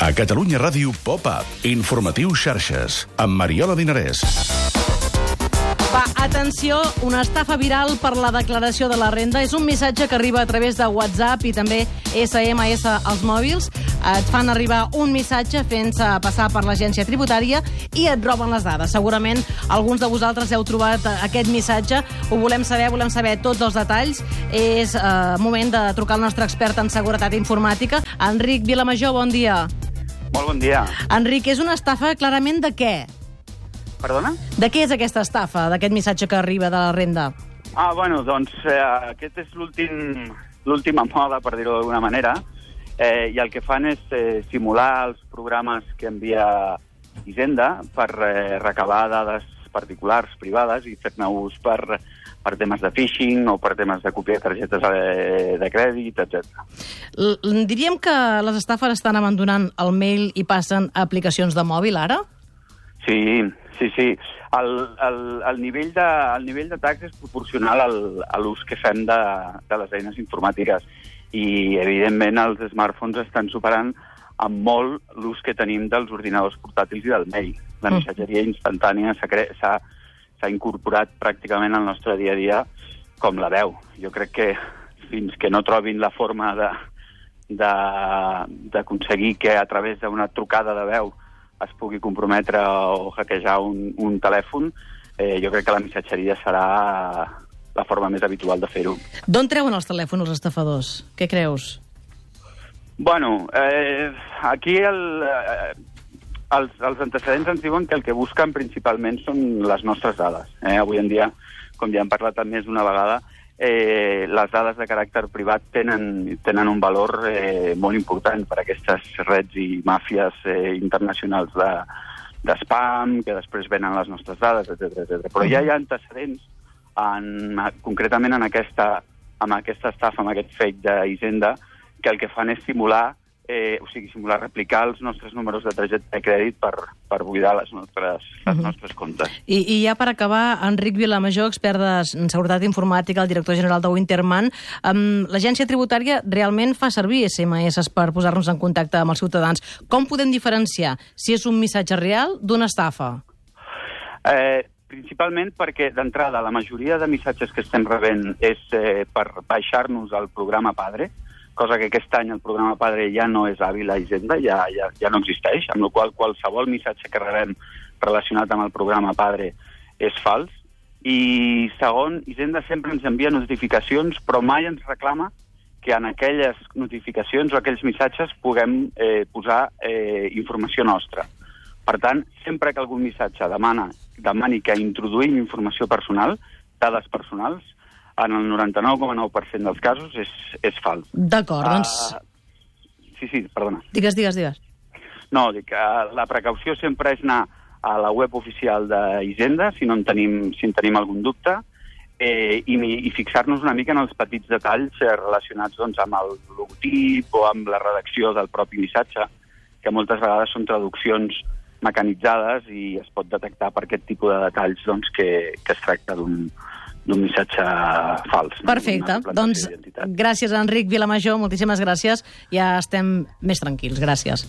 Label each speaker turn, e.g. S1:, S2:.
S1: A Catalunya Ràdio Pop-Up. Informatiu xarxes. Amb Mariola Dinarès.
S2: Va, atenció, una estafa viral per la declaració de la renda. És un missatge que arriba a través de WhatsApp i també SMS als mòbils. Et fan arribar un missatge fent-se passar per l'agència tributària i et roben les dades. Segurament alguns de vosaltres heu trobat aquest missatge. Ho volem saber, volem saber tots els detalls. És eh, moment de trucar al nostre expert en seguretat informàtica, Enric Vilamajor, bon dia.
S3: Molt bon dia.
S2: Enric, és una estafa clarament de què?
S3: Perdona?
S2: De què és aquesta estafa, d'aquest missatge que arriba de la renda?
S3: Ah, bueno, doncs eh, aquest és l'últim l'última moda, per dir-ho d'alguna manera, eh, i el que fan és eh, simular els programes que envia Hisenda per eh, recabar dades particulars, privades, i fer-ne ús per, per temes de phishing o per temes de copiar targetes de, de crèdit, etc.
S2: Diríem que les estafes estan abandonant el mail i passen a aplicacions de mòbil, ara?
S3: Sí, sí, sí. El, el, el nivell de, el nivell d'atacs és proporcional al, a l'ús que fem de, de les eines informàtiques i, evidentment, els smartphones estan superant amb molt l'ús que tenim dels ordinadors portàtils i del mail. La
S2: Mm.
S3: missatgeria instantània s'ha incorporat pràcticament al nostre dia a dia com la veu. Jo crec que fins que no trobin la forma d'aconseguir que a través d'una trucada de veu es pugui comprometre o hackejar un, un telèfon, eh, jo crec que la missatgeria serà la forma més habitual de fer-ho.
S2: D'on treuen els telèfons els estafadors? Què creus?
S3: Bueno, eh, aquí el, eh, els, els antecedents ens diuen que el que busquen principalment són les nostres dades. Eh? Avui en dia, com ja hem parlat més d'una vegada, eh, les dades de caràcter privat tenen, tenen un valor eh, molt important per a aquestes reds i màfies eh, internacionals de, de spam, que després venen les nostres dades, etc etc. Però ja hi ha antecedents, en, concretament en aquesta, amb aquesta estafa, amb aquest fake d'Hisenda, que el que fan és simular, eh, o sigui, simular, replicar els nostres números de targeta de crèdit per, per buidar les nostres, les
S2: Mhm.
S3: nostres comptes.
S2: I, I ja per acabar, Enric Vilamajor, expert de seguretat informàtica, el director general de Winterman, um, l'agència tributària realment fa servir SMS per posar-nos en contacte amb els ciutadans. Com podem diferenciar si és un missatge real d'una estafa?
S3: Eh, principalment perquè, d'entrada, la majoria de missatges que estem rebent és eh, per baixar-nos al programa Padre, cosa que aquest any el programa Padre ja no és hàbil a Hisenda, ja, ja, ja no existeix, amb la qual qualsevol missatge que rebem relacionat amb el programa Padre és fals. I segon, Hisenda sempre ens envia notificacions, però mai ens reclama que en aquelles notificacions o aquells missatges puguem eh, posar eh, informació nostra. Per tant, sempre que algun missatge demana, demani que introduïm informació personal, dades personals, en el 99,9% dels casos és, és fals.
S2: D'acord, doncs...
S3: Ah, sí, sí, perdona.
S2: Digues, digues, digues.
S3: No, dic que la precaució sempre és anar a la web oficial d'Hisenda, si no en tenim, si en tenim algun dubte, eh, i, i fixar-nos una mica en els petits detalls eh, relacionats doncs, amb el logotip o amb la redacció del propi missatge, que moltes vegades són traduccions mecanitzades i es pot detectar per aquest tipus de detalls doncs, que, que es tracta d'un d'un missatge fals. no?
S2: Perfecte.
S3: Suplantació
S2: Doncs gràcies, Enric Vilamajor, moltíssimes gràcies. Ja estem més tranquils. Gràcies.